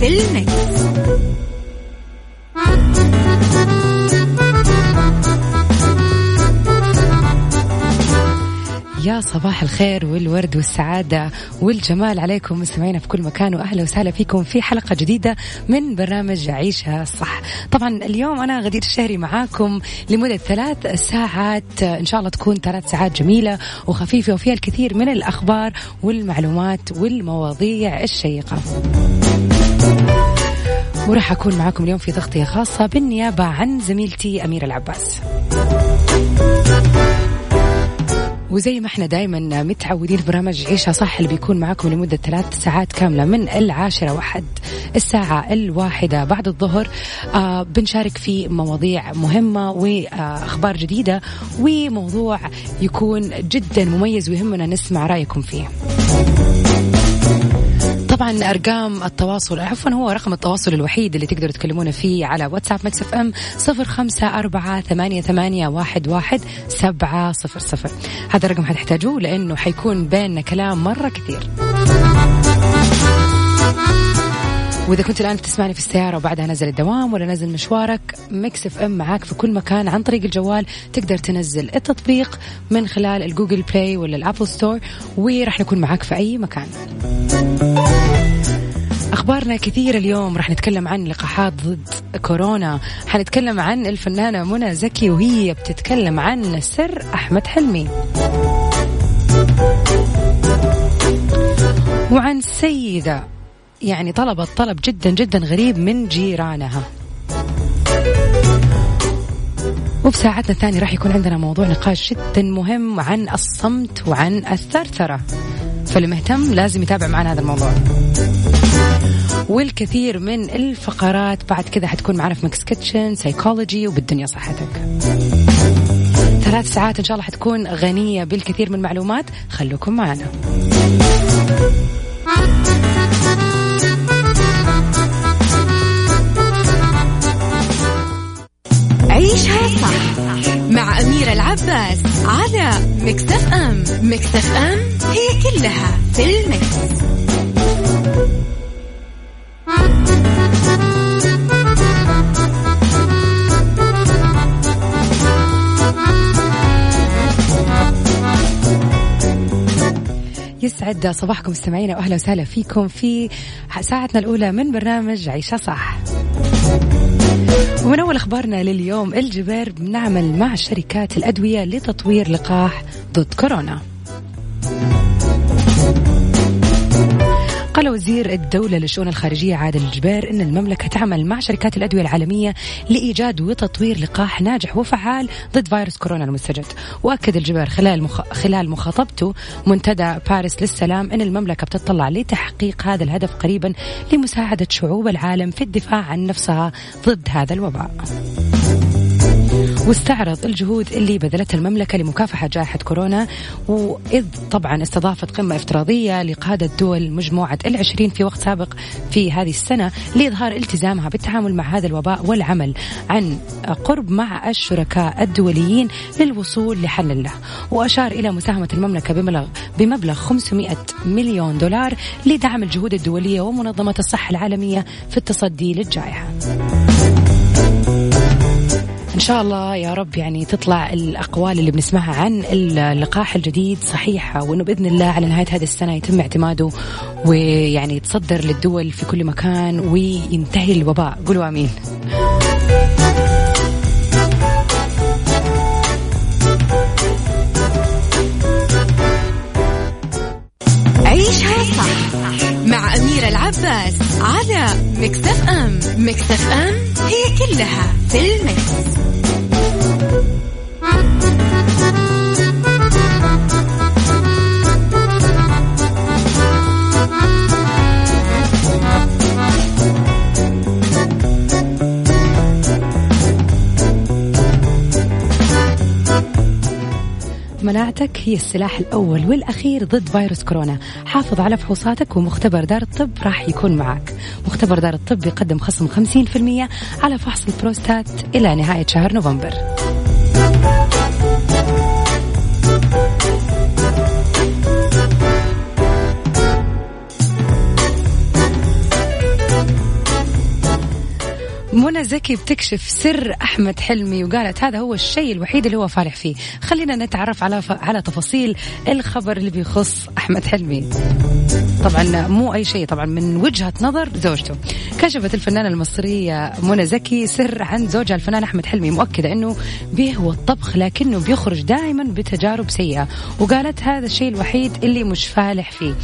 في المكس. يا صباح الخير والورد والسعادة والجمال عليكم مستمعينا في كل مكان وأهلا وسهلا فيكم في حلقة جديدة من برنامج عيشها صح طبعا اليوم أنا غدير الشهري معاكم لمدة ثلاث ساعات إن شاء الله تكون ثلاث ساعات جميلة وخفيفة وفيها الكثير من الأخبار والمعلومات والمواضيع الشيقة وراح أكون معاكم اليوم في تغطية خاصة بالنيابة عن زميلتي أميرة العباس. وزي ما إحنا دائما متعودين في برنامج عيشها صح اللي بيكون معاكم لمدة ثلاث ساعات كاملة من العاشرة وحد الساعة الواحدة بعد الظهر آه بنشارك في مواضيع مهمة وأخبار جديدة وموضوع يكون جدا مميز ويهمنا نسمع رأيكم فيه. طبعا أرقام التواصل عفوا هو رقم التواصل الوحيد اللي تقدروا تكلمونا فيه على واتساب Mix FM صفر خمسة أربعة ثمانية, ثمانية واحد, واحد سبعة صفر صفر. هذا الرقم حتحتاجوه لأنه حيكون بيننا كلام مرة كثير. وإذا كنت الآن تسمعني في السيارة وبعدها نزل الدوام ولا نزل مشوارك Mix FM معاك في كل مكان عن طريق الجوال تقدر تنزل التطبيق من خلال ال Google Play ولا ال Apple Store وراح نكون معاك في أي مكان. أخبارنا كثيرة اليوم راح نتكلم عن لقاحات ضد كورونا. حنتكلم عن الفنانة منى زكي وهي بتتكلم عن سر أحمد حلمي. وعن سيدة يعني طلبت طلب جدا جدا غريب من جيرانها. وبساعتنا الثانية راح يكون عندنا موضوع نقاش جدا مهم عن الصمت وعن الثرثرة. فاللي مهتم لازم يتابع معنا هذا الموضوع. والكثير من الفقرات بعد كذا حتكون معنا في Mix Kitchen Psychology وبالدنيا صحتك. ثلاث ساعات إن شاء الله حتكون غنية بالكثير من المعلومات. خلوكم معنا. عيشها صح مع أميرة العباس على مكتف أم مكتف أم هي كلها في المكس. يسعد صباحكم مستمعينا وأهلا وسهلا فيكم في ساعتنا الأولى من برنامج عيشة صح. ومن أول أخبارنا لليوم الجبير بنعمل مع شركات الأدوية لتطوير لقاح ضد كورونا. قال وزير الدولة للشؤون الخارجية عادل الجبير أن المملكة تعمل مع شركات الأدوية العالمية لإيجاد وتطوير لقاح ناجح وفعال ضد فيروس كورونا المستجد. وأكد الجبير خلال مخ... خلال مخاطبته منتدى باريس للسلام أن المملكة بتطلع لتحقيق هذا الهدف قريبا لمساعدة شعوب العالم في الدفاع عن نفسها ضد هذا الوباء. واستعرض الجهود اللي بذلتها المملكة لمكافحة جائحة كورونا وإذ طبعا استضافت قمة افتراضية لقادة دول مجموعة العشرين في وقت سابق في هذه السنة لإظهار التزامها بالتعامل مع هذا الوباء والعمل عن قرب مع الشركاء الدوليين للوصول لحل له. وأشار إلى مساهمة المملكة بمبلغ بمبلغ 500 مليون دولار لدعم الجهود الدولية ومنظمة الصحة العالمية في التصدي للجائحة. إن شاء الله يا رب يعني تطلع الأقوال اللي بنسمعها عن اللقاح الجديد صحيحه وإنه بإذن الله على نهاية هذه السنة يتم اعتماده ويعني يتصدر للدول في كل مكان وينتهي الوباء. قولوا آمين. عباس على Mix FM Mix FM هي كلها في ال Mix. مناعتك هي السلاح الأول والأخير ضد فيروس كورونا. حافظ على فحوصاتك ومختبر دار الطب راح يكون معك. مختبر دار الطب يقدم خصم 50% على فحص البروستات إلى نهاية شهر نوفمبر. منى زكي بتكشف سر أحمد حلمي وقالت هذا هو الشيء الوحيد اللي هو فالح فيه. خلينا نتعرف على ف... على تفاصيل الخبر اللي بيخص أحمد حلمي. طبعا مو أي شيء طبعا من وجهة نظر زوجته. كشفت الفنانة المصرية منى زكي سر عن زوجها الفنان أحمد حلمي مؤكدة إنه بيهوى الطبخ لكنه بيخرج دائما بتجارب سيئة. وقالت هذا الشيء الوحيد اللي مش فالح فيه.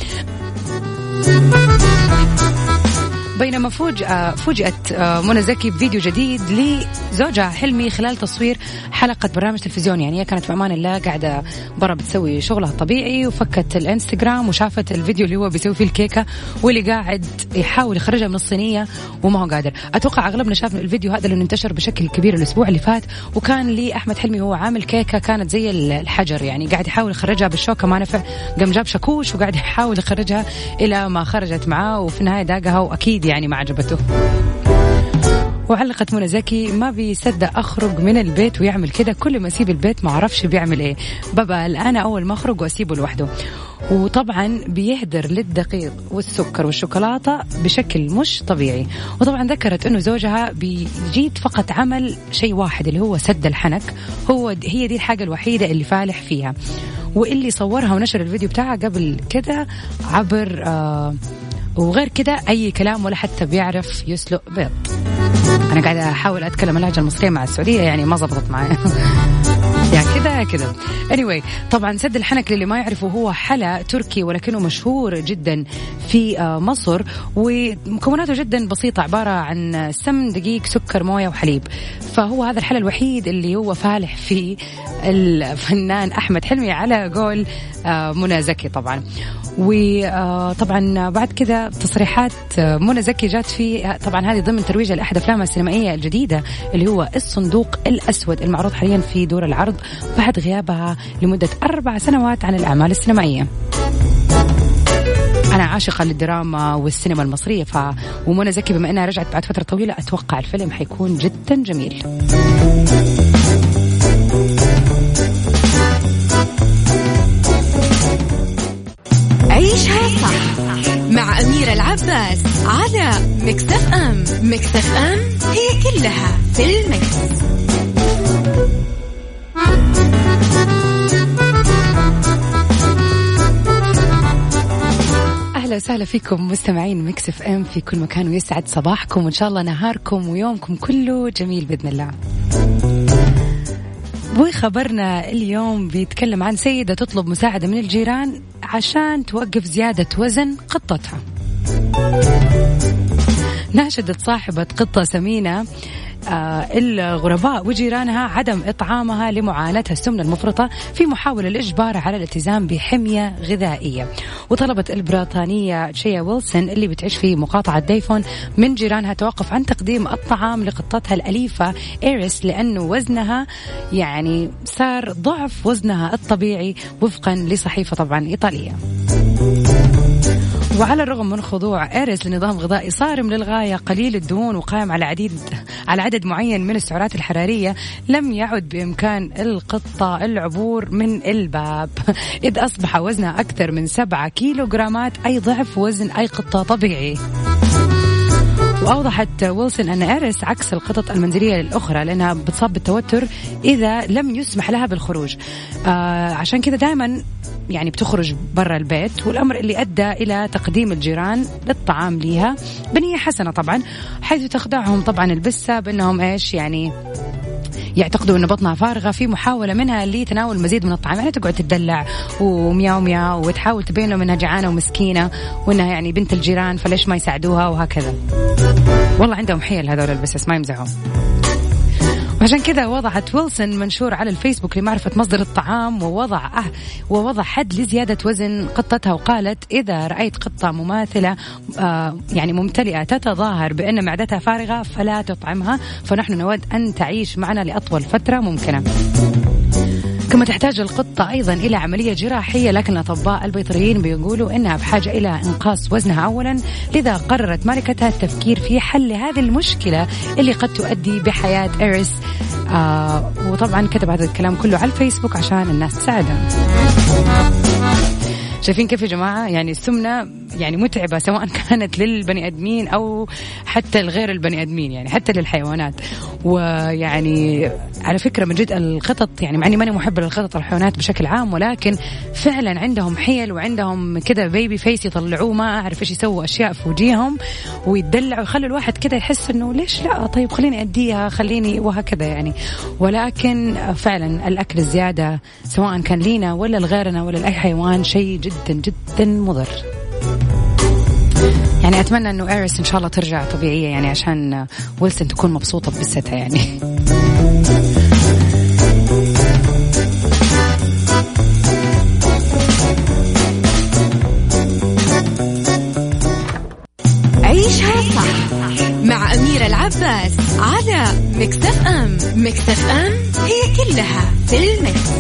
بينما فوجأة فوجئت آه، منى زكي بفيديو جديد لزوجها حلمي خلال تصوير حلقة برنامج تلفزيوني. يعني هي كانت في أمان الله قاعدة برا بتسوي شغلها الطبيعي وفكت الانستغرام وشافت الفيديو اللي هو بيسوي فيه الكيكة واللي قاعد يحاول يخرجها من الصينية وما هو قادر. أتوقع أغلبنا شافنا الفيديو هذا اللي انتشر بشكل كبير الأسبوع اللي فات وكان لي أحمد حلمي هو عامل كيكة كانت زي الحجر. يعني قاعد يحاول يخرجها بالشوكة ما نفع قام جاب شاكوش وقاعد يحاول يخرجها إلى ما خرجت معاه وفي النهاية داقها وأكيد يعني ما عجبته. وعلقت منى زكي ما بيصدق أخرج من البيت ويعمل كده. كل ما أسيب البيت ما أعرفش بيعمل إيه. ببقى الآن أول ما أخرج وأسيبه لوحده. وطبعا بيهدر للدقيق والسكر والشوكولاتة بشكل مش طبيعي. وطبعا ذكرت إنه زوجها بيجيد فقط عمل شيء واحد اللي هو سد الحنك. هو هي دي الحاجة الوحيدة اللي فالح فيها. واللي صورها ونشر الفيديو بتاعها قبل كده عبر آه وغير كده أي كلام ولا حتى بيعرف يسلق بيض. أنا قاعدة أحاول أتكلم اللهجة المصرية مع السعودية يعني ما زبطت معي يعني كذا كذا anyway طبعا سد الحنك للي ما يعرفه هو حلا تركي ولكنه مشهور جدا في آه، مصر ومكوناته جدا بسيطة عبارة عن سمن دقيق سكر موية وحليب. فهو هذا الحلا الوحيد اللي هو فالح فيه الفنان أحمد حلمي على قول آه، منى زكي طبعا. وطبعا بعد كذا تصريحات منى زكي جات في طبعا هذه ضمن ترويج لأحد افلامها السينمائية الجديدة اللي هو الصندوق الأسود المعروض حاليا في دور العرض بعد غيابها لمدة أربع سنوات عن الأعمال السينمائية. أنا عاشقة للدراما والسينما المصرية ف ومنى زكي بما إنها رجعت بعد فترة طويلة أتوقع الفيلم حيكون جدا جميل. عيشها صح مع أميرة العباس على Mix FM Mix FM هي كلها في ال Mix. أهلا وسهلا فيكم مستمعين Mix FM في كل مكان ويسعد صباحكم وإن شاء الله نهاركم ويومكم كله جميل بإذن الله. وخبرنا اليوم بيتكلم عن سيدة تطلب مساعدة من الجيران عشان توقف زيادة وزن قطتها. ناشدت صاحبة قطة سمينة الغرباء وجيرانها عدم إطعامها لمعاناتها السمنة المفرطة في محاولة لإجبارها على الالتزام بحمية غذائية. وطلبت البريطانية شيا ويلسون اللي بتعيش في مقاطعة ديفون من جيرانها توقف عن تقديم الطعام لقطتها الأليفة إيريس لأنه وزنها يعني صار ضعف وزنها الطبيعي وفقا لصحيفة طبعا إيطالية. وعلى الرغم من خضوع إيريس لنظام غذائي صارم للغاية قليل الدهون وقائم على عديد على عدد معين من السعرات الحرارية لم يعد بإمكان القطة العبور من الباب. إذ أصبح وزنها أكثر من سبعة كيلو جرامات أي ضعف وزن أي قطة طبيعي. وأوضحت ويلسون أن إيريس عكس القطط المنزلية الأخرى لأنها بتصاب بالتوتر إذا لم يسمح لها بالخروج. آه عشان كذا دائما يعني بتخرج برا البيت والأمر اللي أدى إلى تقديم الجيران للطعام ليها بنية حسنة طبعا حيث تخدعهم طبعا البسة بأنهم إيش يعني يعتقدوا أن بطنها فارغة في محاولة منها لتناول مزيد من الطعام. يعني تقعد تدلع ومياو مياو وتحاول تبين لهم أنها جعانة ومسكينة وأنها يعني بنت الجيران فليش ما يساعدوها؟ وهكذا. والله عندهم حيل هذول البسس ما يمزحوا. عشان كذا وضعت ويلسون منشور على الفيسبوك لمعرفة مصدر الطعام ووضع أه ووضع حد لزيادة وزن قطتها وقالت إذا رأيت قطة مماثلة آه يعني ممتلئة تتظاهر بأن معدتها فارغة فلا تطعمها فنحن نود أن تعيش معنا لأطول فترة ممكنة. كما تحتاج القطة أيضا إلى عملية جراحية لكن الأطباء البيطريين بيقولوا إنها بحاجة إلى إنقاص وزنها أولا لذا قررت مالكتها التفكير في حل هذه المشكلة اللي قد تؤدي بحياة إيريس. آه وطبعا كتب هذا الكلام كله على الفيسبوك عشان الناس تساعدهم شايفين كيف يا جماعة؟ يعني السمنة يعني متعبة سواء كانت للبني آدمين أو حتى لغير البني آدمين يعني حتى للحيوانات. ويعني على فكرة من جد القطط يعني مع إني ماني محبة للقطط الحيوانات بشكل عام ولكن فعلا عندهم حيل وعندهم كذا بيبي فيس يطلعوه ما أعرف إيش يسووا أشياء في وجيههم ويدلعوا يخلوا الواحد كذا يحس إنه ليش لا؟ طيب خليني أديها خليني وهكذا يعني. ولكن فعلا الأكل الزيادة سواء كان لينا ولا لغيرنا ولا لأي حيوان شيء جدا جدا مضر. يعني أتمنى إنه ايريس إن شاء الله ترجع طبيعية يعني عشان ويلسون تكون مبسوطة ببستها يعني. عيشها صح مع أميرة العباس على Mix FM Mix FM it's all in the mix.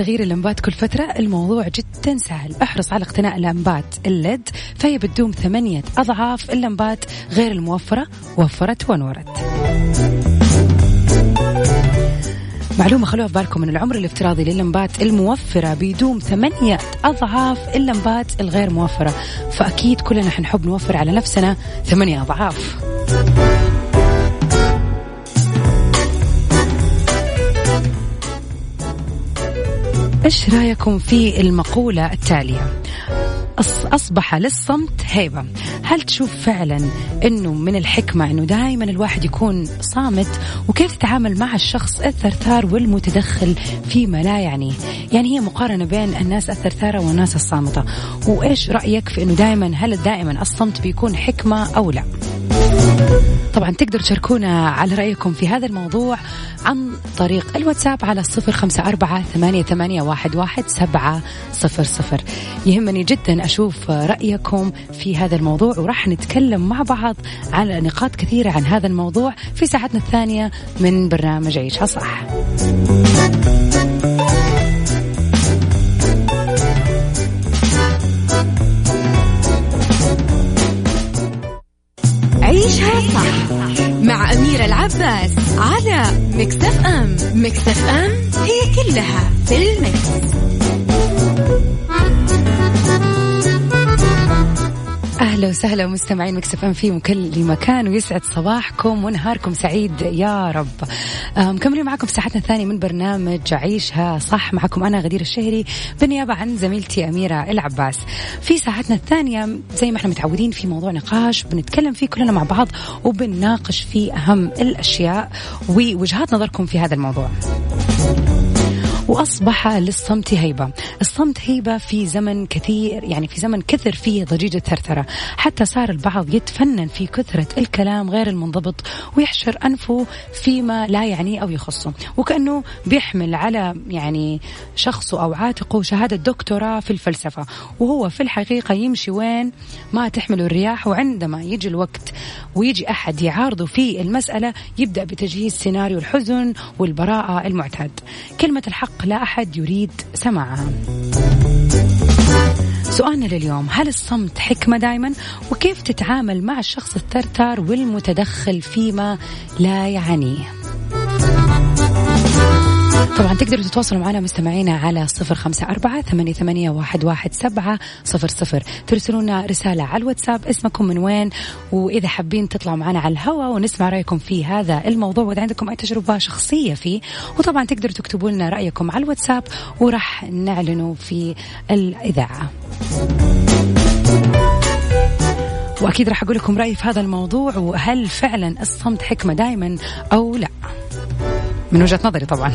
تغيير اللمبات كل فترة الموضوع جدا سهل. احرص على اقتناء لمبات ال LED فهي بتدوم ثمانية أضعاف اللمبات غير الموفرة وفرت ونورت معلومة خلوها في بالكم أن العمر الافتراضي للمبات الموفرة بيدوم ثمانية أضعاف اللمبات الغير موفرة. فأكيد كلنا حنحب نوفر على نفسنا ثمانية أضعاف. إيش رأيكم في المقولة التالية؟ أصبح للصمت هيبة. هل تشوف فعلا أنه من الحكمة أنه دائما الواحد يكون صامت؟ وكيف تتعامل مع الشخص الثرثار والمتدخل فيما لا يعنيه يعني هي مقارنة بين الناس الثرثارة والناس الصامتة. وإيش رأيك في أنه دائما هل دائما الصمت بيكون حكمة أو لا؟ طبعا تقدروا تشاركونا على رأيكم في هذا الموضوع عن طريق الواتساب على صفر خمسة أربعة ثمانية, ثمانية واحد, واحد سبعة صفر صفر. يهمني جدا أشوف رأيكم في هذا الموضوع وراح نتكلم مع بعض على نقاط كثيرة عن هذا الموضوع في ساعتنا الثانية من برنامج عيشها صح مع أميرة العباس على Mix FM Mix FM it's all in the mix. أهلا وسهلا مستمعين Mix FM في كل مكان ويسعد صباحكم ونهاركم سعيد يا رب. مكملين معكم ساعتنا الثانية من برنامج عيشها صح. معكم أنا غدير الشهري بالنيابة عن زميلتي أميرة العباس. في ساعتنا الثانية زي ما إحنا متعودين في موضوع نقاش بنتكلم فيه كلنا مع بعض وبنناقش فيه أهم الأشياء ووجهات نظركم في هذا الموضوع. وأصبح للصمت هيبة. الصمت هيبة في زمن كثير يعني في زمن كثر فيه ضجيج الثرثرة. حتى صار البعض يتفنن في كثرة الكلام غير المنضبط ويحشر أنفه فيما لا يعنيه أو يخصه. وكأنه بيحمل على يعني شخصه أو عاتقه شهادة دكتوراه في الفلسفة. وهو في الحقيقة يمشي وين ما تحمله الرياح وعندما يجي الوقت ويجي أحد يعارضه في المسألة يبدأ بتجهيز سيناريو الحزن والبراءة المعتاد. كلمة الحق لا أحد يريد سماعها سؤالنا لليوم هل الصمت حكمة دائما وكيف تتعامل مع الشخص الترتر والمتدخل فيما لا يعنيه؟ طبعا تقدروا تتواصلوا معنا مستمعينا على صفر خمسة أربعة ثمانية, ثمانية واحد, واحد سبعة صفر صفر. ترسلوا لنا رسالة على الواتساب اسمكم من وين وإذا حابين تطلعوا معنا على الهواء ونسمع رأيكم في هذا الموضوع وإذا عندكم أي تجربة شخصية فيه. وطبعا تقدروا تكتبوا لنا رأيكم على الواتساب وراح نعلنه في الإذاعة. وأكيد راح أقول لكم رأيي في هذا الموضوع وهل فعلا الصمت حكمة دائما أو لا؟ من وجهة نظري طبعا.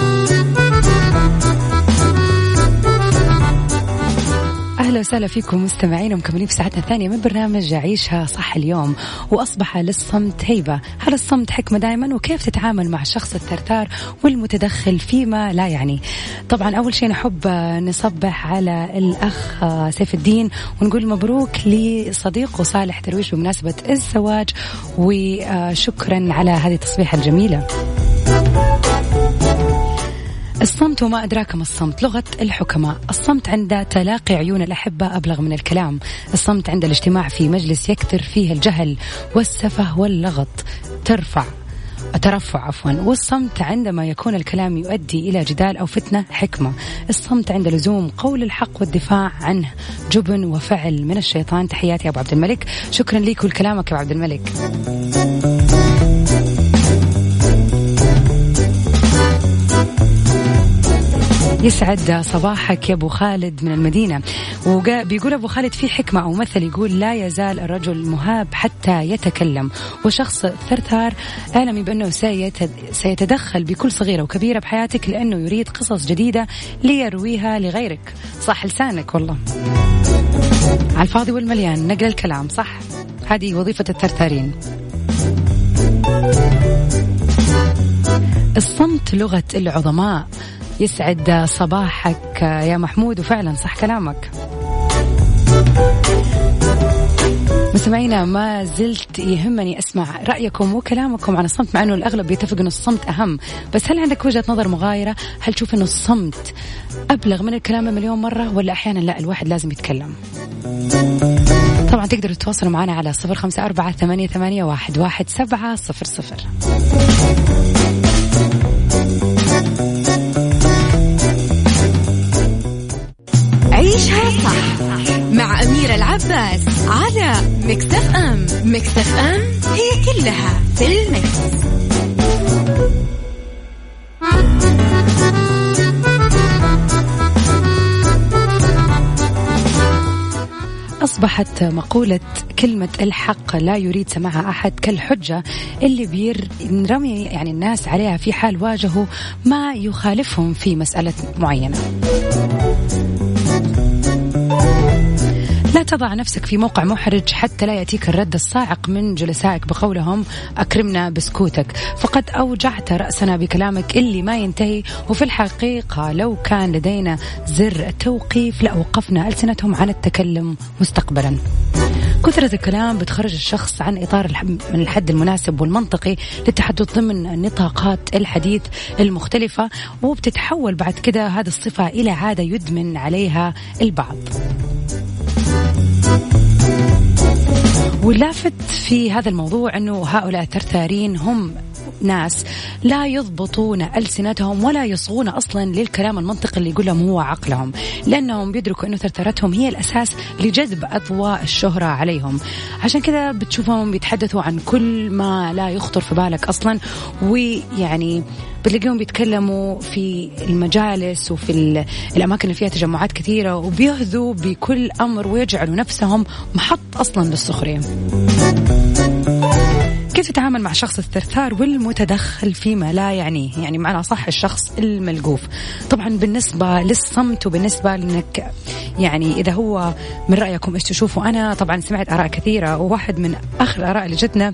وسهلا فيكم مستمعين ومكملين في ساعتنا الثانية من برنامج عيشها صح اليوم. وأصبح للصمت هيبة. هل الصمت حكمة دائما وكيف تتعامل مع الشخص الثرثار والمتدخل فيما لا يعني؟ طبعا أول شيء نحب نصبح على الأخ سيف الدين ونقول مبروك لصديقه صالح درويش بمناسبة الزواج وشكرا على هذه التصبيحة الجميلة. الصمت وما أدراك ما الصمت. لغة الحكماء. الصمت عند تلاقي عيون الأحبة أبلغ من الكلام. الصمت عند الاجتماع في مجلس يكثر فيه الجهل والسفه واللغط. ترفع. ترفع عفوا. والصمت عندما يكون الكلام يؤدي إلى جدال أو فتنة حكمة. الصمت عند لزوم قول الحق والدفاع عنه. جبن وفعل من الشيطان. تحياتي أبو عبد الملك. شكرا لك ولكلامك يا أبو عبد الملك. يسعد صباحك يا أبو خالد من المدينة. وبيقول أبو خالد في حكمة أو مثل يقول لا يزال الرجل مهاب حتى يتكلم. وشخص ثرثار اعلمي بأنه سيتدخل بكل صغيرة وكبيرة بحياتك لأنه يريد قصص جديدة ليرويها لغيرك. صح لسانك والله. على الفاضي والمليان نقل الكلام صح؟ هذه وظيفة الثرثارين. الصمت لغة العظماء. يسعد صباحك يا محمود وفعلا صح كلامك. مستمعينا ما زلت يهمني أسمع رأيكم وكلامكم عن الصمت مع إنه الأغلب يتفق إنه الصمت أهم. بس هل عندك وجهة نظر مغايرة؟ هل تشوف إنه الصمت أبلغ من الكلام مليون مرة ولا أحيانا لا الواحد لازم يتكلم؟ طبعا تقدروا تتواصلوا معنا على صفر خمسة أربعة ثمانية, ثمانية واحد, واحد سبعة صفر صفر. عيشها صح. مع أميرة العباس على مكتف أم مكتف أم هي كلها في المكس. أصبحت مقولة كلمة الحق لا يريد سماعها أحد كالحجة اللي بيرمي يعني الناس عليها في حال واجهوا ما يخالفهم في مسألة معينة. لا تضع نفسك في موقع محرج حتى لا يأتيك الرد الصاعق من جلسائك بقولهم أكرمنا بسكوتك فقد أوجعت رأسنا بكلامك اللي ما ينتهي وفي الحقيقة لو كان لدينا زر التوقيف لأوقفنا ألسنتهم عن التكلم مستقبلا. كثرة الكلام بتخرج الشخص عن إطار من الحد المناسب والمنطقي للتحدث ضمن نطاقات الحديث المختلفة وبتتحول بعد كده هذه الصفة إلى عادة يدمن عليها البعض. واللافت في هذا الموضوع أنه هؤلاء الثرثارين هم ناس لا يضبطون ألسنتهم ولا يصغون أصلا للكلام المنطقي اللي يقول لهم هو عقلهم لأنهم بيدركوا أنه ثرثرتهم هي الأساس لجذب أضواء الشهرة عليهم. عشان كذا بتشوفهم بيتحدثوا عن كل ما لا يخطر في بالك أصلا ويعني بتلاقيهم بيتكلموا في المجالس وفي الأماكن اللي فيها تجمعات كثيرة وبيهذوا بكل أمر ويجعلوا نفسهم محط أصلا للسخرية كيف تتعامل مع شخص الثرثار والمتدخل فيما لا يعنيه يعني معنى صح الشخص الملقوف. طبعا بالنسبة للصمت وبالنسبة لأنك يعني إذا هو من رأيكم إيش تشوفوا أنا طبعا سمعت آراء كثيرة وواحد من آخر الآراء اللي جتنا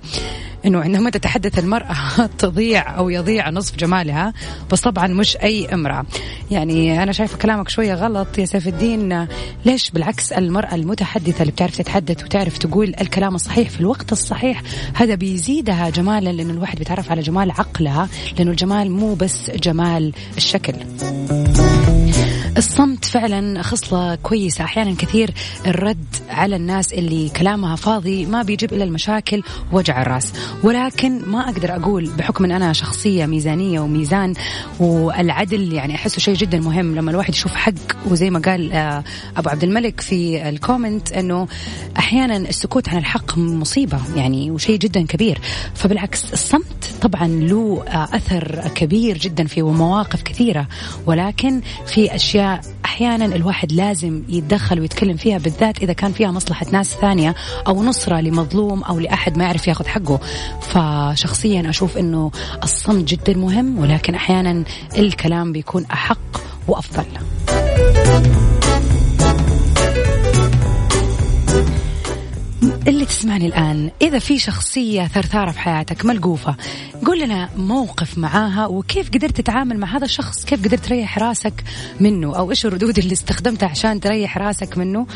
إنه عندما تتحدث المرأة تضيع أو يضيع نصف جمالها بس طبعا مش أي إمرأة. يعني أنا شايفة كلامك شوية غلط يا سيف الدين. ليش؟ بالعكس المرأة المتحدثة اللي بتعرف تتحدث وتعرف تقول الكلام الصحيح في الوقت الصحيح هذا بيزيدها جمالا لأنه الواحد بيتعرف على جمال عقلها لأنه الجمال مو بس جمال الشكل. الصمت فعلا خصلة كويسة. أحيانا كثير الرد على الناس اللي كلامها فاضي ما بيجيب إلا المشاكل ووجع الرأس. ولكن ما أقدر أقول بحكم أن أنا شخصية ميزانية وميزان والعدل يعني أحسه شيء جدا مهم لما الواحد يشوف حق. وزي ما قال آه، أبو عبد الملك في الكومنت أنه أحيانا السكوت عن الحق مصيبة يعني وشيء جدا كبير. فبالعكس الصمت طبعا له آه، أثر كبير جدا في مواقف كثيرة. ولكن في أشياء أحيانا الواحد لازم يتدخل ويتكلم فيها بالذات إذا كان فيها مصلحة ناس ثانية أو نصرة لمظلوم أو لأحد ما يعرف ياخذ حقه. فشخصيا أشوف إنه الصمت جدا مهم ولكن أحيانا الكلام بيكون أحق وأفضل. اللي تسمعني الآن. إذا في شخصية ثرثارة في حياتك ملقوفة قول لنا موقف معاها وكيف قدرت تتعامل مع هذا الشخص؟ كيف قدرت تريح راسك منه؟ أو إيش الردود اللي استخدمتها عشان تريح راسك منه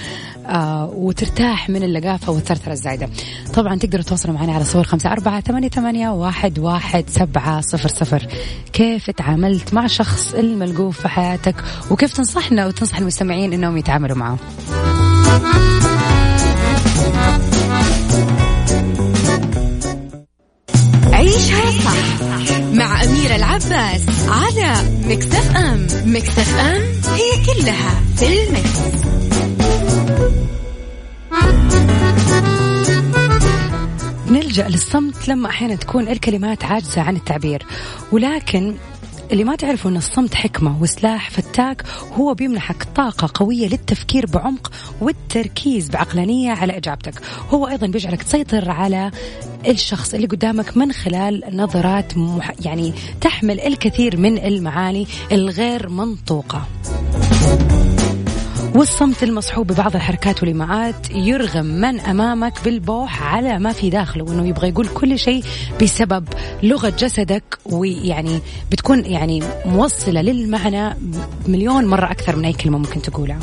آه وترتاح من اللقافة والثرثرة الزايدة؟ طبعا تقدروا تواصلوا معنا على صور خمسة أربعة ثمانية, ثمانية واحد, واحد سبعة صفر صفر. كيف تعاملت مع شخص الملقوف في حياتك؟ وكيف تنصحنا وتنصح المستمعين أنهم يتعاملوا معه؟ مع أميرة العباس على مكتف أم مكتف أم هي كلها في المكس. نلجأ للصمت لما أحيانا تكون الكلمات عاجزة عن التعبير ولكن اللي ما تعرفوا أن الصمت حكمة وسلاح فتاك هو بيمنحك طاقة قوية للتفكير بعمق والتركيز بعقلانية على إجابتك. هو أيضا بيجعلك تسيطر على الشخص اللي قدامك من خلال نظرات مح... يعني تحمل الكثير من المعاني الغير منطوقة. والصمت المصحوب ببعض الحركات والإيماءات يرغم من أمامك بالبوح على ما في داخله وأنه يبغى يقول كل شيء بسبب لغة جسدك ويعني بتكون يعني موصلة للمعنى مليون مرة أكثر من أي كلمة ممكن تقولها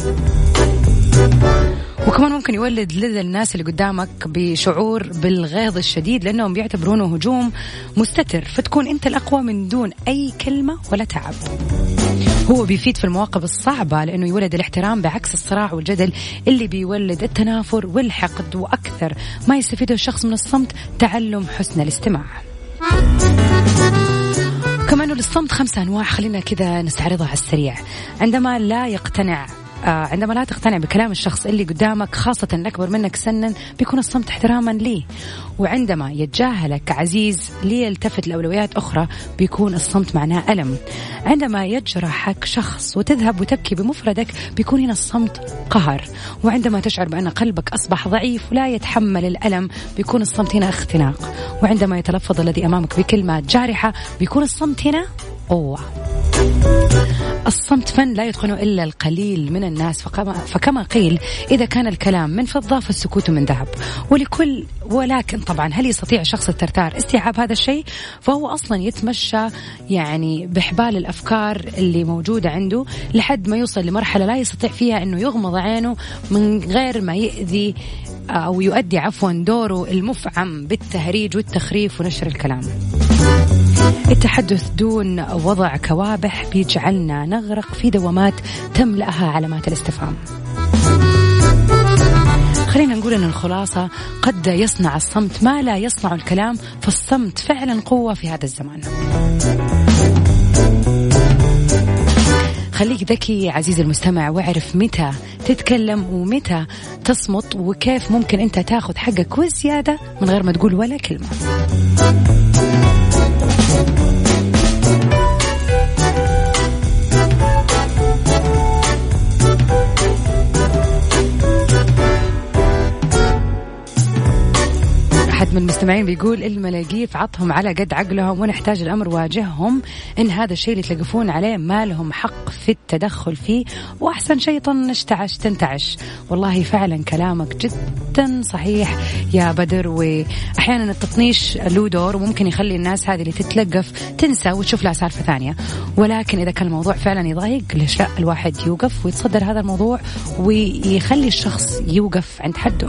وكمان ممكن يولد لدى الناس اللي قدامك بشعور بالغيظ الشديد لأنهم بيعتبرونه هجوم مستتر فتكون أنت الأقوى من دون أي كلمة ولا تعب. هو بيفيد في المواقف الصعبة لأنه يولد الاحترام بعكس الصراع والجدل اللي بيولد التنافر والحقد وأكثر. ما يستفيده الشخص من الصمت تعلم حسن الاستماع. كمان للصمت خمسة أنواع خلينا كذا نستعرضها على السريع. عندما لا يقتنع عندما لا تقتنع بكلام الشخص اللي قدامك خاصة الأكبر منك سنا بيكون الصمت احتراما ليه وعندما يتجاهلك عزيز ليلتفت لأولويات أخرى بيكون الصمت معناه ألم. عندما يجرحك شخص وتذهب وتبكي بمفردك بيكون هنا الصمت قهر. وعندما تشعر بأن قلبك أصبح ضعيف ولا يتحمل الألم بيكون الصمت هنا اختناق. وعندما يتلفظ الذي أمامك بكلمة جارحة بيكون الصمت هنا قوة. الصمت فن لا يتقنه إلا القليل من الناس فكما, فكما قيل إذا كان الكلام من فضة فالسكوت من ذهب. ولكل ولكن طبعا هل يستطيع الشخص الترتار استيعاب هذا الشيء؟ فهو أصلا يتمشى يعني بحبال الأفكار اللي موجودة عنده لحد ما يوصل لمرحلة لا يستطيع فيها أنه يغمض عينه من غير ما يأذي أو يؤدي عفوا دوره المفعم بالتهريج والتخريف ونشر الكلام. التحدث دون وضع كوابح بيجعلنا نغرق في دوامات تملأها علامات الاستفهام. خلينا نقول إن الخلاصة قد يصنع الصمت ما لا يصنع الكلام فالصمت فعلا قوة في هذا الزمان. خليك ذكي عزيزي المستمع واعرف متى تتكلم ومتى تصمت وكيف ممكن أنت تاخذ حقك وزيادة من غير ما تقول ولا كلمة. أحد من المستمعين بيقول الملاقيف عطهم على قد عقلهم ونحتاج الأمر واجههم. إن هذا الشيء اللي تلقفون عليه ما لهم حق في التدخل فيه. وأحسن شيء طنش تعش تنتعش. والله فعلا كلامك جدا صحيح يا بدر. وأحيانا التطنيش له دور وممكن يخلي الناس هذه اللي تتلقف تنسى وتشوف لها سالفة ثانية. ولكن إذا كان الموضوع فعلا يضايق ليش لا؟ الواحد يوقف ويتصدر هذا الموضوع ويخلي الشخص يوقف عند حده.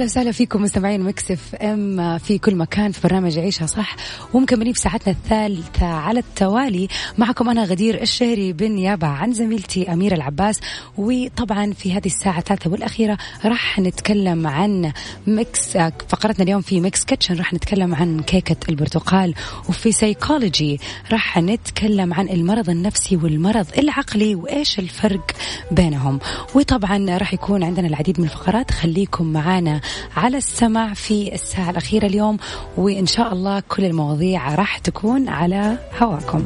أهلا وسهلا فيكم مستمعين Mix FM في كل مكان في برنامج عيشها صح. ومكملين في ساعتنا الثالثة على التوالي. معكم أنا غدير الشهري بالنيابة عن زميلتي أميرة العباس. وطبعا في هذه الساعة الثالثة والأخيرة راح نتكلم عن mix فقرتنا اليوم في mix kitchen راح نتكلم عن كيكة البرتقال. وفي سيكولوجي راح نتكلم عن المرض النفسي والمرض العقلي وإيش الفرق بينهم. وطبعا راح يكون عندنا العديد من الفقرات. خليكم معنا على السمع في الساعة الأخيرة اليوم وإن شاء الله كل المواضيع راح تكون على هواكم.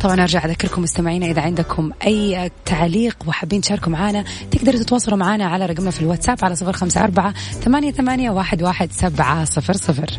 طبعا أرجع أذكركم مستمعينا إذا عندكم أي تعليق وحابين تشاركوا معنا تقدروا تتواصلوا معنا على رقمنا في الواتساب على صفر خمسة أربعة ثمانية, ثمانية واحد, واحد سبعة صفر صفر.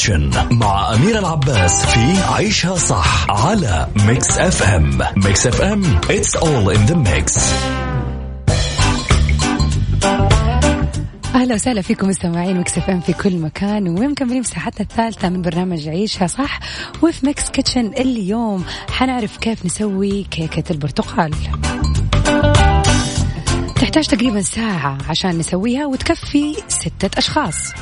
kitchen مع أميرة العباس في عيشها صح على Mix FM Mix FM it's all in the mix. أهلا وسهلا فيكم مستمعين Mix FM في كل مكان ومكملين ساعتنا الثالثة من برنامج عيشها صح وفي mix kitchen اليوم. حنعرف كيف نسوي كيكة البرتقال. تحتاج تقريبا ساعة عشان نسويها وتكفي ستة أشخاص.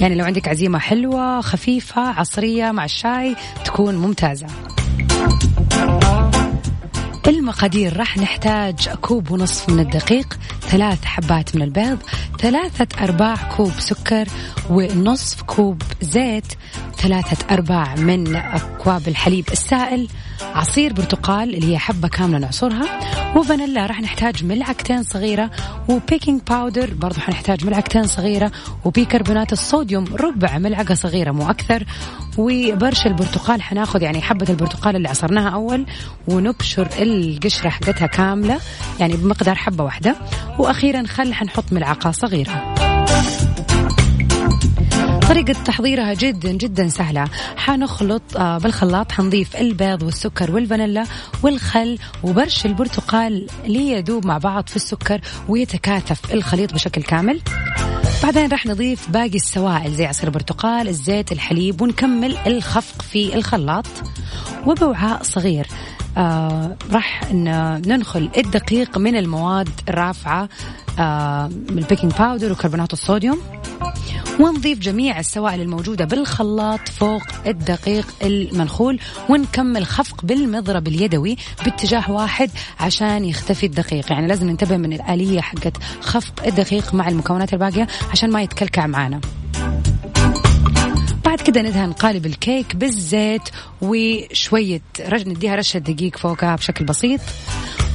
يعني لو عندك عزيمة حلوة خفيفة عصرية مع الشاي تكون ممتازة. المقادير راح نحتاج كوب ونصف من الدقيق ثلاث حبات من البيض ثلاثة أرباع كوب سكر ونصف كوب زيت ثلاثة أرباع من أكواب الحليب السائل عصير برتقال اللي هي حبة كاملة نعصرها. وفانيلا راح نحتاج ملعقتين صغيرة وبيكنج باودر برضو حنحتاج ملعقتين صغيرة وبيكربونات الصوديوم ربع ملعقة صغيرة مو أكثر. وبرش البرتقال حناخذ يعني حبة البرتقال اللي عصرناها أول ونبشر القشرة حقتها كاملة يعني بمقدار حبة واحدة. وأخيرا خل حنحط ملعقة صغيرة. طريقة تحضيرها جدا جدا سهلة. حنخلط آه، بالخلاط حنضيف البيض والسكر والفانيلا والخل وبرش البرتقال ليذوب مع بعض في السكر ويتكاثف الخليط بشكل كامل. بعدين راح نضيف باقي السوائل زي عصير البرتقال الزيت الحليب ونكمل الخفق في الخلاط. وبوعاء صغير آه راح ننخل الدقيق من المواد الرافعة ال baking powder وكربونات الصوديوم ونضيف جميع السوائل الموجودة بالخلاط فوق الدقيق المنخول ونكمل خفق بالمضرب اليدوي باتجاه واحد عشان يختفي الدقيق. يعني لازم ننتبه من الآلية حقت خفق الدقيق مع المكونات الباقية عشان ما يتكلكع معنا بعد كده ندهن قالب الكيك بالزيت وشوية نديها رشة دقيق فوقها بشكل بسيط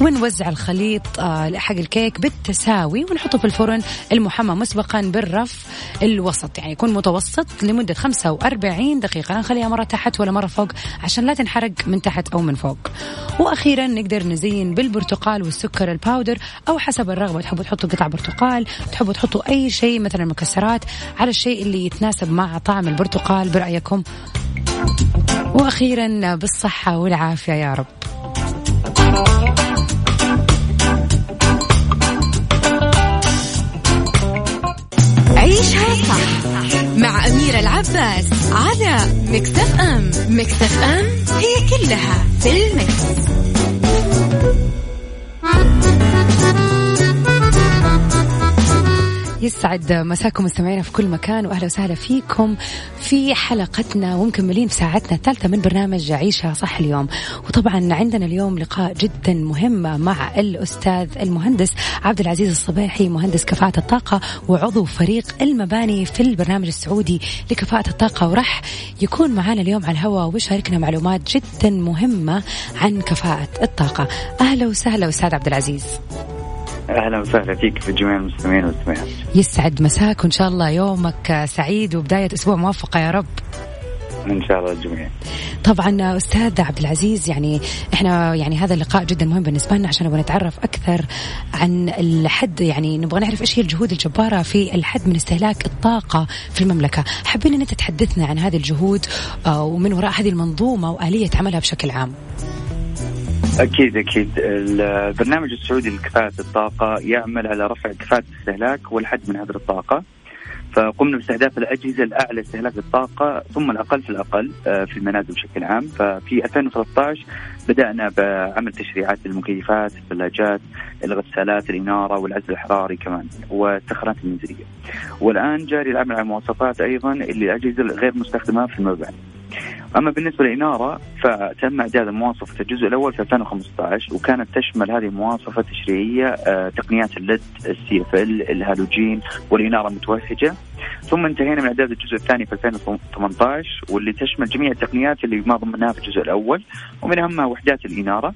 ونوزع الخليط آه، حق الكيك بالتساوي ونحطه في الفرن المحمى مسبقا بالرف الوسط. يعني يكون متوسط لمدة 45 دقيقة. لا نخليها مرة تحت ولا مرة فوق عشان لا تنحرق من تحت أو من فوق. وأخيرا نقدر نزين بالبرتقال والسكر الباودر أو حسب الرغبة. تحبوا تحطوا قطع برتقال تحبوا تحطوا أي شيء مثلا مكسرات على الشيء اللي يتناسب مع طعم البرتقال. برأيكم. وأخيرا بالصحة والعافية يا رب. عيشها صح مع أميرة العباس على مكتف أم. مكتف أم هي كلها في المكس. يسعد مساكم مستمعينا في كل مكان وأهلا وسهلا فيكم في حلقتنا ومكملين في ساعتنا الثالثة من برنامج عيشها صح اليوم. وطبعا عندنا اليوم لقاء جدا مهم مع الأستاذ المهندس عبد العزيز الصبيحي مهندس كفاءة الطاقة وعضو فريق المباني في البرنامج السعودي لكفاءة الطاقة. وراح يكون معنا اليوم على الهواء ويشاركنا معلومات جدا مهمة عن كفاءة الطاقة. أهلا وسهلا أستاذ عبد العزيز. أهلا وسهلا فيك في جميع المستمعين والمستمعات. يسعد مساك وإن شاء الله يومك سعيد وبداية أسبوع موفقة يا رب. إن شاء الله الجميع. طبعا أستاذ عبد العزيز يعني إحنا يعني هذا اللقاء جدا مهم بالنسبة لنا عشان نبغى نتعرف أكثر عن الحد يعني نبغى نعرف إيش هي الجهود الجبارة في الحد من استهلاك الطاقة في المملكة. حابين إن أنت تحدثنا عن هذه الجهود آه، ومن وراء هذه المنظومة وآلية عملها بشكل عام. أكيد أكيد. البرنامج السعودي لكفاءة الطاقة يعمل على رفع كفاءة الاستهلاك والحد من هذه الطاقة. فقمنا باستهداف الأجهزة الأعلى استهلاك الطاقة ثم الأقل في الأقل آه، في المنازل بشكل عام. ففي 2013 بدأنا بعمل تشريعات للمكيفات الثلاجات الغسالات الإنارة والعزل الحراري كمان والسخانات المنزلية. والآن جاري العمل على المواصفات أيضا اللي الأجهزة الغير مستخدمة في المباني أما بالنسبة للاناره فتم اعداد مواصفه الجزء الأول في 2015 وكانت تشمل هذه المواصفة التشريعية آه، تقنيات ال LED ال CFL الهالوجين والإنارة المتوهجه ثم انتهينا من إعداد الجزء الثاني في 2018 واللي تشمل جميع التقنيات اللي ما ضمناها في الجزء الأول ومن أهمها وحدات الإنارة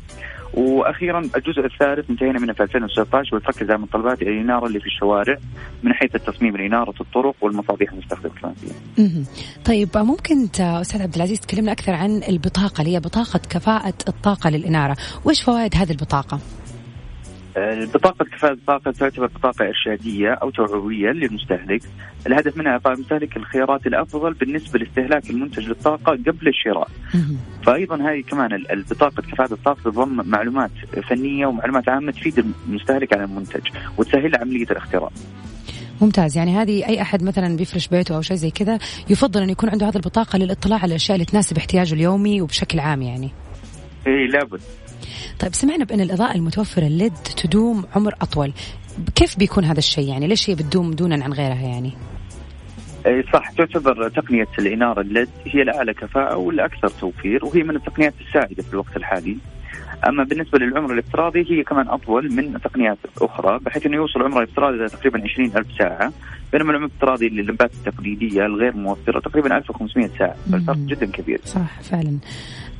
وأخيرا الجزء الثالث انتهينا منه في 2016 وتركز على متطلبات الإنارة اللي في الشوارع من حيث التصميم الإنارة الطرق والمصابيح المستخدمة فيها. طيب ممكن أستاذ عبد العزيز تكلمنا أكثر عن البطاقة اللي هي بطاقة كفاءة الطاقة للإنارة، وإيش فوائد هذه البطاقة؟ البطاقة كفاءة الطاقة تعتبر بطاقة إرشادية أو توعوية للمستهلك. الهدف منها إعطاء المستهلك الخيارات الأفضل بالنسبة لاستهلاك المنتج للطاقة قبل الشراء. فأيضا هذه كمان البطاقة كفاءة الطاقة تضم معلومات فنية ومعلومات عامة تفيد المستهلك عن المنتج وتسهل عملية الاختراع. ممتاز. يعني هذه أي أحد مثلا بيفرش بيته أو شيء زي كذا يفضل أن يكون عنده هذه البطاقة للاطلاع على الاشياء اللي تناسب احتياجه اليومي وبشكل عام يعني. اي لابد. طيب سمعنا بأن الإضاءة المتوفرة الليد تدوم عمر أطول. كيف بيكون هذا الشيء؟ يعني ليش هي بتدوم دونا عن غيرها يعني؟ اي صح تعتبر تقنية الإنارة الليد هي الأعلى كفاءة والأكثر توفير وهي من التقنيات السائدة في الوقت الحالي. أما بالنسبة للعمر الافتراضي هي كمان أطول من تقنيات أخرى بحيث إنه يوصل عمره الافتراضي تقريبا 20000 ساعة. بينما العمر الافتراضي لللمبات التقليدية الغير موفرة تقريبا 1500 ساعة. فالفرق جدا كبير. صح فعلا.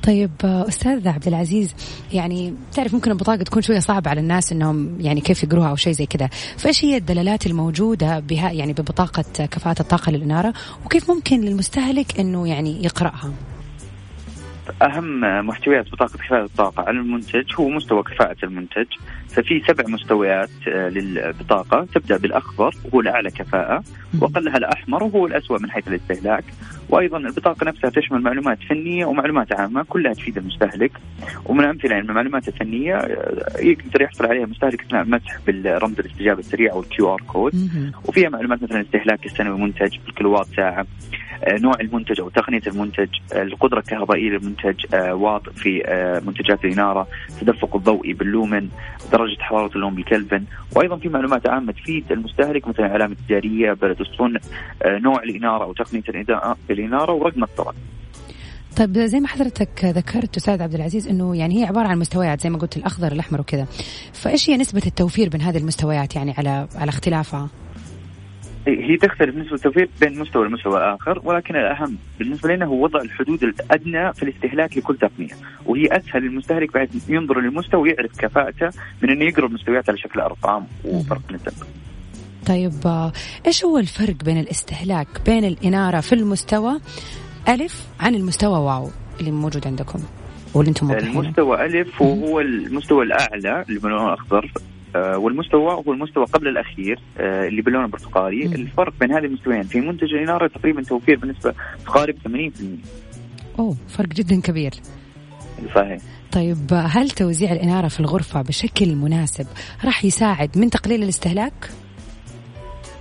طيب أستاذ عبد العزيز يعني تعرف ممكن البطاقه تكون شوية صعبة على الناس إنهم يعني كيف يقروها أو شيء زي كذا. فإيش هي الدلالات الموجودة بها يعني ببطاقه كفاءة الطاقة للإنارة؟ وكيف ممكن للمستهلك إنه يعني يقرأها؟ أهم محتويات بطاقه كفاءة الطاقة على المنتج هو مستوى كفاءة المنتج. ففي سبع مستويات آه، للبطاقة. تبدأ بالأخضر وهو الاعلى كفاءة واقلها الأحمر وهو الاسوء من حيث الاستهلاك. وأيضا البطاقة نفسها تشمل معلومات فنية ومعلومات عامة كلها تفيد المستهلك. ومن أمثلة يعني المعلومات الفنية آه، يقدر يحصل عليها المستهلك اثناء المسح بالرمز الاستجابة السريع أو ال QR code. وفيها معلومات مثلا الاستهلاك السنوي منتج بالكيلوات ساعه آه، نوع المنتج أو تقنية المنتج القدرة الكهربائية للمنتج واط في منتجات الإنارة تدفق الضوئي باللومن درجة حرارة اللون بالكلفن وأيضا في معلومات عامة تفيد المستهلك مثلا علامه تجاريه بلد الصنع نوع الإنارة أو تقنية الإنارة ورقم الطلب طيب زي ما حضرتك ذكرت أستاذ عبد العزيز إنه يعني هي عبارة عن مستويات زي ما قلت الأخضر الأحمر وكذا. فإيش هي نسبة التوفير بين هذه المستويات يعني على على اختلافها؟ هي تختلف نسبة التوفير بين مستوى والمستوى الآخر ولكن الأهم بالنسبة لنا هو وضع الحدود الأدنى في الاستهلاك لكل تقنية. وهي أسهل للمستهلك بحيث ينظر للمستوى ويعرف كفاءته من أنه يقرأ المستويات على شكل أرقام وفرق نسب طيب إيش هو الفرق بين الاستهلاك بين الإنارة في المستوى ألف عن المستوى واو اللي موجود عندكم واللي أنتم موضحينه؟ المستوى ألف وهو المستوى الأعلى اللي باللون الأخضر. آه، والمستوى هو المستوى قبل الأخير آه، اللي باللون البرتقالي الفرق بين هذه المستويين في منتج الاناره تقريبا توفير بنسبة تقارب 80% أوه فرق جدا كبير. صحيح. طيب هل توزيع الإنارة في الغرفة بشكل مناسب راح يساعد من تقليل الاستهلاك؟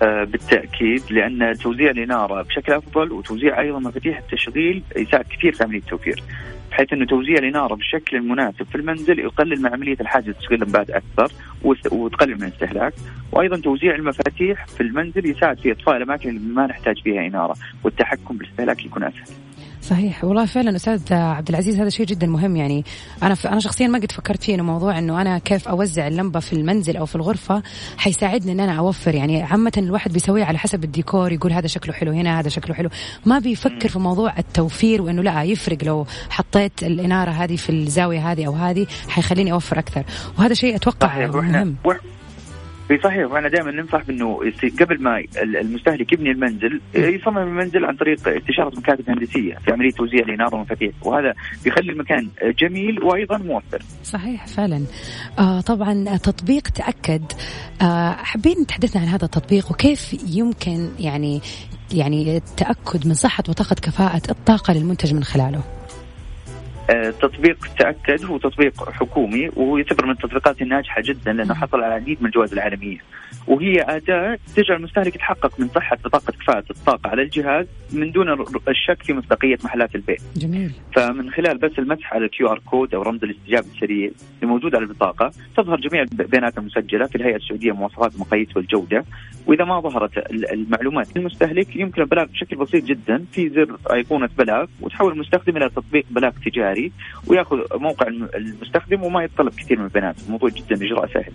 آه بالتأكيد لأن توزيع الإنارة بشكل أفضل وتوزيع أيضا مفاتيح التشغيل يساعد كثير في عملية التوفير. بحيث إنه توزيع الإنارة بالشكل المناسب في المنزل يقلل من عملية الحاجة لتشغيل اللمبات أكثر. وتقلل من الاستهلاك. وأيضا توزيع المفاتيح في المنزل يساعد في إطفاء الأماكن اللي ما نحتاج فيها إنارة والتحكم بالاستهلاك يكون أسهل. صحيح. والله فعلا أستاذ عبد العزيز هذا شيء جدا مهم يعني. أنا أنا شخصيا ما قد فكرت فيه إنه موضوع إنه أنا كيف أوزع اللمبة في المنزل أو في الغرفة حيساعدني إن أنا أوفر. يعني عامة الواحد بيسويه على حسب الديكور يقول هذا شكله حلو هنا هذا شكله حلو. ما بيفكر في موضوع التوفير وإنه لا يفرق لو حطيت الإنارة هذه في الزاوية هذه أو هذه حيخليني أوفر أكثر. وهذا شيء أتوقع مهم. اي صحيح وأنا دائما ننصح بأنه قبل ما المستهلك يبني المنزل يصمم المنزل عن طريق استشارة مكاتب هندسية في عملية توزيع الاناره والمفاتيح وهذا بيخلي المكان جميل وأيضا موفر. صحيح فعلا. آه طبعا تطبيق تأكد آه حابين تحدثنا عن هذا التطبيق وكيف يمكن يعني يعني التاكد من صحة بطاقة كفاءة الطاقة للمنتج من خلاله. آه، تطبيق تأكد هو تطبيق حكومي وهو يعتبر من التطبيقات الناجحة جدا لأنه حصل على العديد من الجوائز العالمية. وهي أداة تجعل المستهلك يتحقق من صحة بطاقة كفاءة الطاقة على الجهاز من دون الشك في مصداقية محلات البيع. جميل. فمن خلال بس المسح على ال QR code أو رمز الاستجابة السريع الموجود على البطاقة تظهر جميع البيانات المسجلة في الهيئة السعودية مواصفات المقاييس والجودة وإذا ما ظهرت المعلومات للمستهلك يمكن البلاغ بشكل بسيط جدا في زر أيقونة بلاغ وتحول المستخدم إلى تطبيق بلاغ تجاري ويأخذ موقع المستخدم وما يتطلب كثير من البيانات الموضوع جدا إجراء سهل.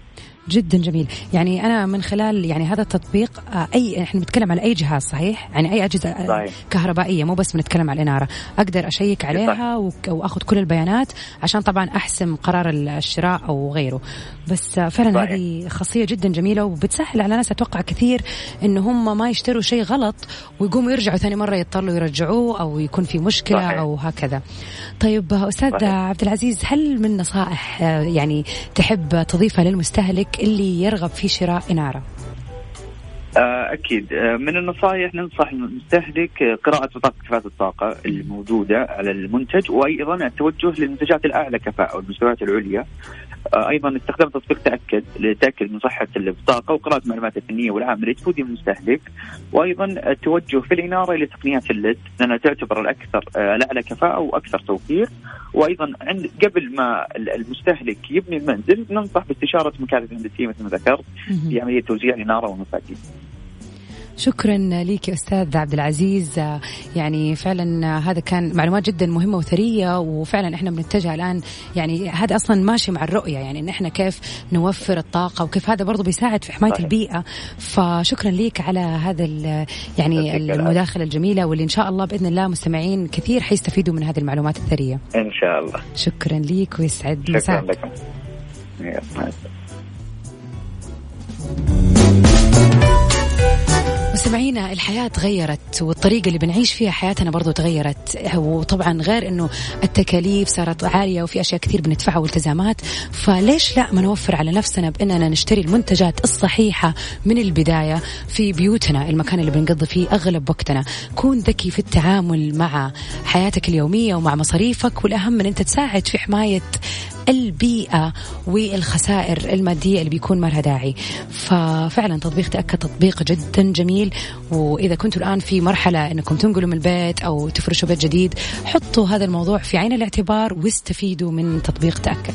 جدا جميل يعني أنا من خلال يعني هذا التطبيق آه، أي إحنا بنتكلم على أي جهاز صحيح يعني أي أجهزة آه، صحيح. كهربائية مو بس بنتكلم على الإنارة أقدر أشيك عليها وأخذ كل البيانات عشان طبعا أحسم قرار الشراء أو غيره بس آه، فعلا صحيح. هذه خاصية جدا جميلة وبتسهل على ناس أتوقع كثير إن هم ما يشتروا شيء غلط ويقوموا يرجعوا ثاني مرة يضطروا يرجعوه أو يكون في مشكلة صحيح. أو هكذا طيب أستاذ صحيح. عبد العزيز هل من نصائح يعني تحب تضيفها للمستهلك اللي يرغب في شراء Leonardo آه، أكيد. آه، من النصائح ننصح المستهلك قراءة بطاقة كفاءة الطاقة الموجودة على المنتج وأيضا التوجه للمنتجات الأعلى كفاءة والمستويات العليا. آه، أيضا استخدام تطبيق تاكد لتأكد من صحة البطاقه وقراءة المعلومات الفنية والعامة اللي تفيد المستهلك. وأيضا التوجه في الإنارة إلى تقنيات الليد لأنها تعتبر الأكثر الأعلى كفاءة وأكثر توفير. وأيضا عند قبل ما المستهلك يبني المنزل ننصح باستشارة مكاتب هندسيه مثل ما ذكرت في عملية توزيع الإنارة والمفاتيح. شكرا لك أستاذ عبد العزيز. يعني فعلا هذا كان معلومات جدا مهمة وثرية وفعلا إحنا بنتجه الآن يعني هذا أصلا ماشي مع الرؤية يعني إن إحنا كيف نوفر الطاقة وكيف هذا برضه بيساعد في حماية البيئة. فشكرا لك على هذا يعني المداخلة الجميلة واللي إن شاء الله بإذن الله مستمعين كثير حيستفيدوا من هذه المعلومات الثرية. إن شاء الله. شكرا لك ويسعد مساك. شكرا لكم مستمعينا الحياة تغيرت والطريقة اللي بنعيش فيها حياتنا برضو تغيرت. وطبعا غير إنه التكاليف صارت عالية وفي أشياء كثير بندفعها والتزامات فليش لا ما نوفر على نفسنا بإننا نشتري المنتجات الصحيحة من البداية في بيوتنا المكان اللي بنقضي فيه أغلب وقتنا. كون ذكي في التعامل مع حياتك اليومية ومع مصاريفك والأهم من أنت تساعد في حماية البيئة والخسائر المادية اللي بيكون ما لها داعي. ففعلا تطبيق تأكد تطبيق جدا جميل. وإذا كنتوا الآن في مرحلة أنكم تنقلوا من البيت أو تفرشوا بيت جديد حطوا هذا الموضوع في عين الاعتبار واستفيدوا من تطبيق تأكد.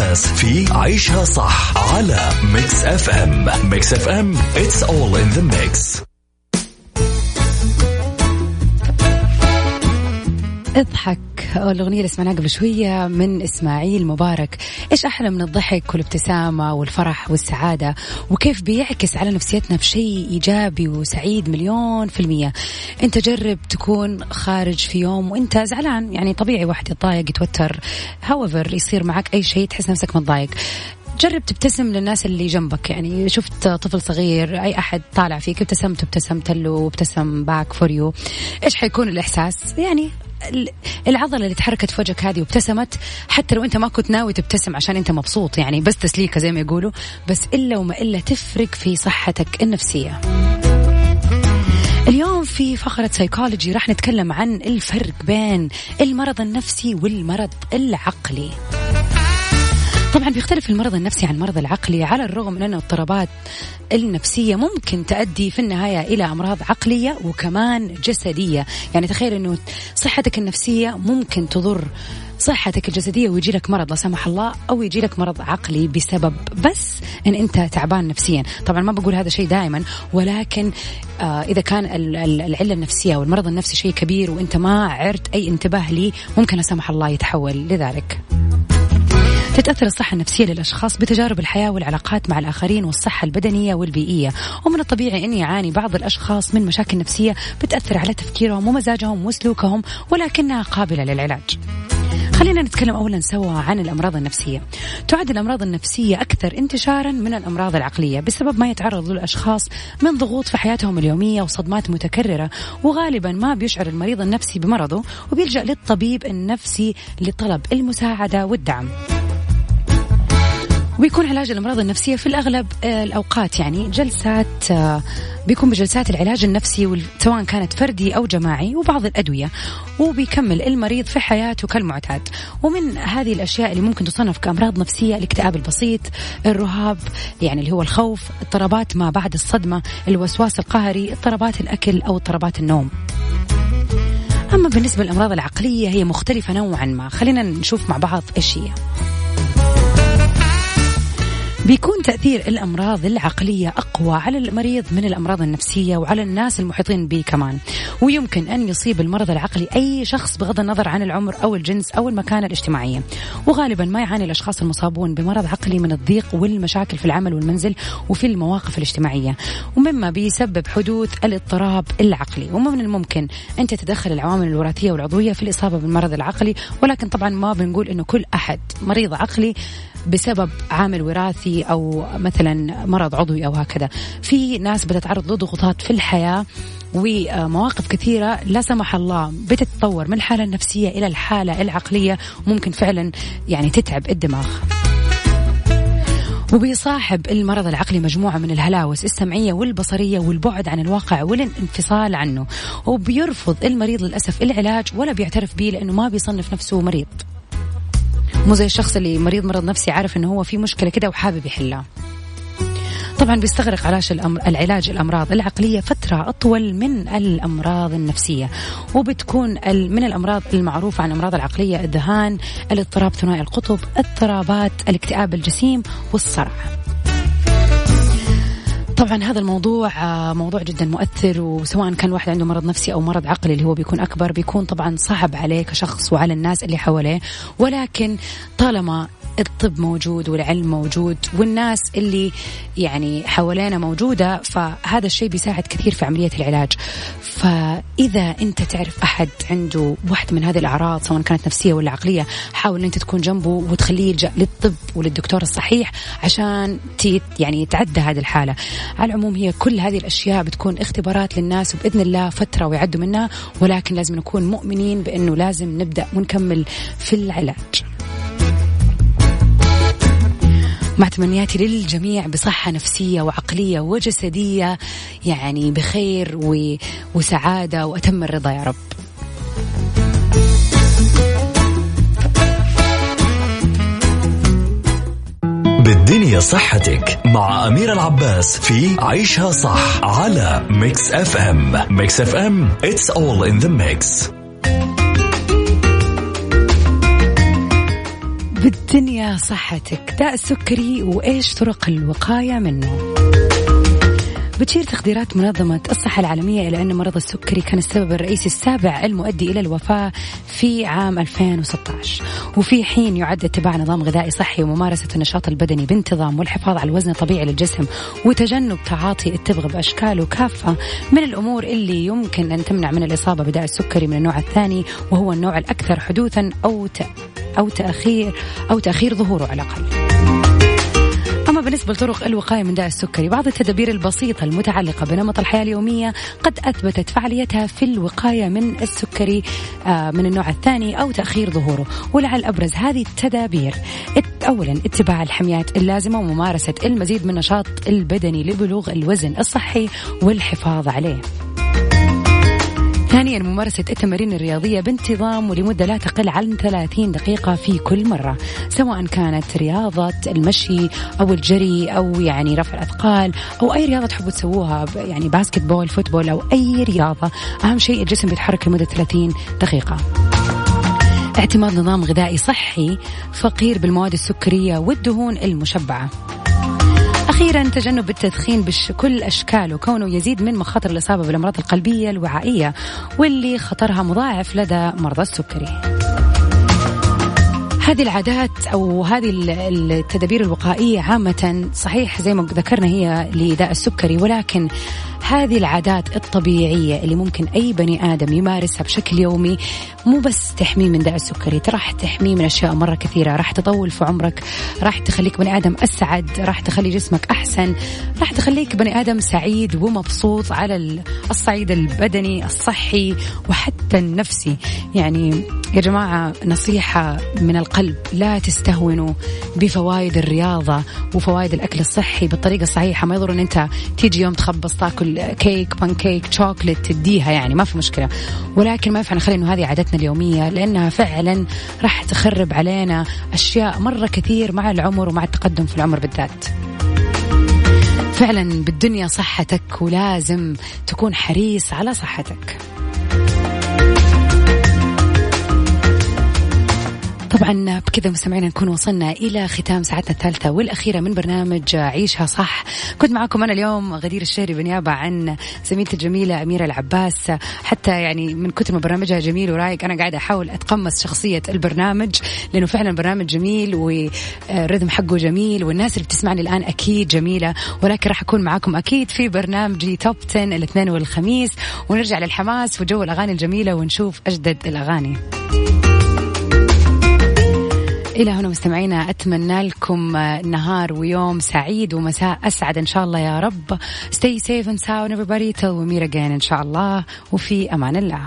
العباس في عيشها صح على Mix FM Mix FM it's all in the mix. اضحك. الأغنية اللي سمعناها قبل شوية من إسماعيل مبارك. إيش أحلى من الضحك والابتسامة والفرح والسعادة؟ وكيف بيعكس على نفسيتنا بشيء إيجابي وسعيد مليون في المية؟ أنت جرب تكون خارج في يوم وأنت زعلان. يعني طبيعي واحد يتضايق يتوتر. however يصير معك أي شيء تحس نفسك متضايق. جرب تبتسم للناس اللي جنبك. يعني شفت طفل صغير أي أحد طالع فيك ابتسمت ابتسمت له وابتسم back for you إيش حيكون الإحساس؟ يعني العضلة اللي تحركت في وجهك هذه وابتسمت حتى لو أنت ما كنت ناوي تبتسم عشان أنت مبسوط يعني بس تسليكة زي ما يقولوا بس إلا وما إلا تفرق في صحتك النفسية. اليوم في فقرة سيكولوجي راح نتكلم عن الفرق بين المرض النفسي والمرض العقلي. طبعا بيختلف المرض النفسي عن المرض العقلي. على الرغم من أن الاضطرابات النفسية ممكن تؤدي في النهاية إلى أمراض عقلية وكمان جسدية. يعني تخيل أنه صحتك النفسية ممكن تضر صحتك الجسدية ويجي لك مرض لا سمح الله أو يجي لك مرض عقلي بسبب بس أن أنت تعبان نفسيا. طبعا ما بقول هذا شيء دائما ولكن آه إذا كان العلة النفسية والمرض النفسي شيء كبير وأنت ما عرت أي انتباه لي ممكن لا سمح الله يتحول لذلك. تتأثر الصحة النفسية للأشخاص بتجارب الحياة والعلاقات مع الآخرين والصحة البدنية والبيئية ومن الطبيعي أن يعاني بعض الأشخاص من مشاكل نفسية بتأثر على تفكيرهم ومزاجهم وسلوكهم ولكنها قابلة للعلاج خلينا نتكلم اولا سوا عن الأمراض النفسية. تعد الأمراض النفسية أكثر انتشارا من الأمراض العقلية بسبب ما يتعرض له الاشخاص من ضغوط في حياتهم اليومية وصدمات متكررة وغالبا ما بيشعر المريض النفسي بمرضه وبيلجأ للطبيب النفسي لطلب المساعدة والدعم. وبيكون علاج الأمراض النفسية في الأغلب آه، الأوقات. يعني جلسات آه، بيكون بجلسات العلاج النفسي سواء كانت فردي أو جماعي وبعض الأدوية وبيكمل المريض في حياته كالمعتاد. ومن هذه الأشياء اللي ممكن تصنف كأمراض نفسية الاكتئاب البسيط الرهاب يعني اللي هو الخوف اضطرابات ما بعد الصدمة الوسواس القهري اضطرابات الأكل أو اضطرابات النوم. أما بالنسبة للأمراض العقلية هي مختلفة نوعا ما. خلينا نشوف مع بعض إيش هي. بيكون تأثير الأمراض العقلية أقوى على المريض من الأمراض النفسية وعلى الناس المحيطين به كمان. ويمكن أن يصيب المرض العقلي أي شخص بغض النظر عن العمر أو الجنس أو المكانة الاجتماعية. وغالبا ما يعاني الأشخاص المصابون بمرض عقلي من الضيق والمشاكل في العمل والمنزل وفي المواقف الاجتماعية. ومما بيسبب حدوث الاضطراب العقلي. ومن الممكن أن تتدخل العوامل الوراثية والعضوية في الإصابة بالمرض العقلي. ولكن طبعا ما بنقول أنه كل أحد مريض عقلي بسبب عامل وراثي أو مثلا مرض عضوي أو هكذا. في ناس بتتعرض لضغوطات في الحياة ومواقف كثيرة لا سمح الله بتتطور من الحالة النفسية إلى الحالة العقلية ممكن فعلا يعني تتعب الدماغ. وبيصاحب المرض العقلي مجموعة من الهلاوس السمعية والبصرية والبعد عن الواقع والانفصال عنه. وبيرفض المريض للأسف العلاج ولا بيعترف به لأنه ما بيصنف نفسه مريض. مو زي الشخص اللي مريض مرض نفسي عارف إنه هو في مشكلة كده وحابب يحلها. طبعا بيستغرق علاج الأمر العلاج الأمراض العقلية فترة أطول من الأمراض النفسية وبتكون من الأمراض المعروفة عن الأمراض العقلية الذهان الاضطراب ثنائي القطب اضطرابات الاكتئاب الجسيم والصرع. طبعا هذا الموضوع آه، موضوع جدا مؤثر وسواء كان واحد عنده مرض نفسي أو مرض عقلي اللي هو بيكون أكبر بيكون طبعا صعب عليه كشخص وعلى الناس اللي حواليه. ولكن طالما الطب موجود والعلم موجود والناس اللي يعني حوالينا موجودة فهذا الشيء بيساعد كثير في عملية العلاج. فإذا أنت تعرف أحد عنده واحد من هذه الأعراض سواء كانت نفسية ولا عقلية حاول أنت تكون جنبه وتخليه يلجأ للطب وللدكتور الصحيح عشان يعني يتعدى هذه الحالة. على العموم هي كل هذه الأشياء بتكون اختبارات للناس وبإذن الله فترة ويعدوا منها ولكن لازم نكون مؤمنين بأنه لازم نبدأ ونكمل في العلاج. مع تمنياتي للجميع بصحة نفسية وعقلية وجسدية يعني بخير وسعادة وأتم الرضا يا رب. بالدنيا صحتك مع أمير العباس في عيشها صح على Mix FM Mix FM it's all in the mix. بالدنيا صحتك. داء السكري وإيش طرق الوقاية منه. بتشير تقديرات منظمة الصحة العالمية إلى أن مرض السكري كان السبب الرئيسي السابع المؤدي إلى الوفاة في عام 2016 وفي حين يعد اتباع نظام غذائي صحي وممارسة النشاط البدني بانتظام والحفاظ على الوزن الطبيعي للجسم وتجنب تعاطي التبغ بأشكاله كافة من الأمور اللي يمكن أن تمنع من الإصابة بداء السكري من النوع الثاني وهو النوع الأكثر حدوثا أو أو تأخير أو تأخير ظهوره على الأقل. أما بالنسبة لطرق الوقاية من داء السكري بعض التدابير البسيطة المتعلقة بنمط الحياة اليومية قد أثبتت فعاليتها في الوقاية من السكري آه، من النوع الثاني أو تأخير ظهوره. ولعل أبرز هذه التدابير. أولا اتباع الحميات اللازمة وممارسة المزيد من النشاط البدني لبلوغ الوزن الصحي والحفاظ عليه. ثانيا ممارسة التمارين الرياضية بانتظام ولمدة لا تقل عن 30 دقيقة في كل مرة سواء كانت رياضة المشي أو الجري أو يعني رفع الأثقال أو أي رياضة تحبوا تسووها يعني basketball football أو أي رياضة أهم شيء الجسم بيتحرك لمدة 30 دقيقة. اعتماد نظام غذائي صحي فقير بالمواد السكرية والدهون المشبعة. أخيرا تجنب التدخين بكل أشكاله كونه يزيد من مخاطر الإصابة بالأمراض القلبية الوعائية واللي خطرها مضاعف لدى مرضى السكري. هذه العادات أو هذه التدابير الوقائية عامة صحيح زي ما ذكرنا هي لداء السكري ولكن هذه العادات الطبيعية اللي ممكن أي بني آدم يمارسها بشكل يومي مو بس تحميه من داء السكري راح تحميه من أشياء مرة كثيرة راح تطول في عمرك راح تخليك بني آدم أسعد راح تخلي جسمك أحسن راح تخليك بني آدم سعيد ومبسوط على الصعيد البدني الصحي وحتى النفسي. يعني يا جماعة نصيحة من القلب لا تستهونوا بفوائد الرياضة وفوائد الأكل الصحي بالطريقة الصحيحة. ما يضر أن أنت تيجي يوم تخبص تاكل كيك بان كيك شوكليت تديها يعني ما في مشكلة. ولكن ما ينفع نخلي أنه هذه عادتنا اليومية لأنها فعلا راح تخرب علينا أشياء مرة كثير مع العمر ومع التقدم في العمر بالذات. فعلا بالدنيا صحتك ولازم تكون حريص على صحتك. طبعا بكذا مستمعينا نكون وصلنا إلى ختام ساعتنا الثالثة والأخيرة من برنامج عيشها صح. كنت معكم أنا اليوم غدير الشهري بنيابة عن زميلتي الجميلة أميرة العباس. حتى يعني من كثر ما برنامجها جميل ورايق أنا قاعدة أحاول أتقمص شخصية البرنامج لأنه فعلا برنامج جميل والرذم حقه جميل والناس اللي بتسمعني الآن أكيد جميلة. ولكن راح أكون معكم أكيد في برنامجي توب 10 الاثنين والخميس. ونرجع للحماس وجو الأغاني الجميلة ونشوف أجدد الأغاني. إلى هنا مستمعينا أتمنى لكم نهار ويوم سعيد ومساء أسعد إن شاء الله يا رب. Stay safe and sound everybody. Till we meet again إن شاء الله. وفي أمان الله.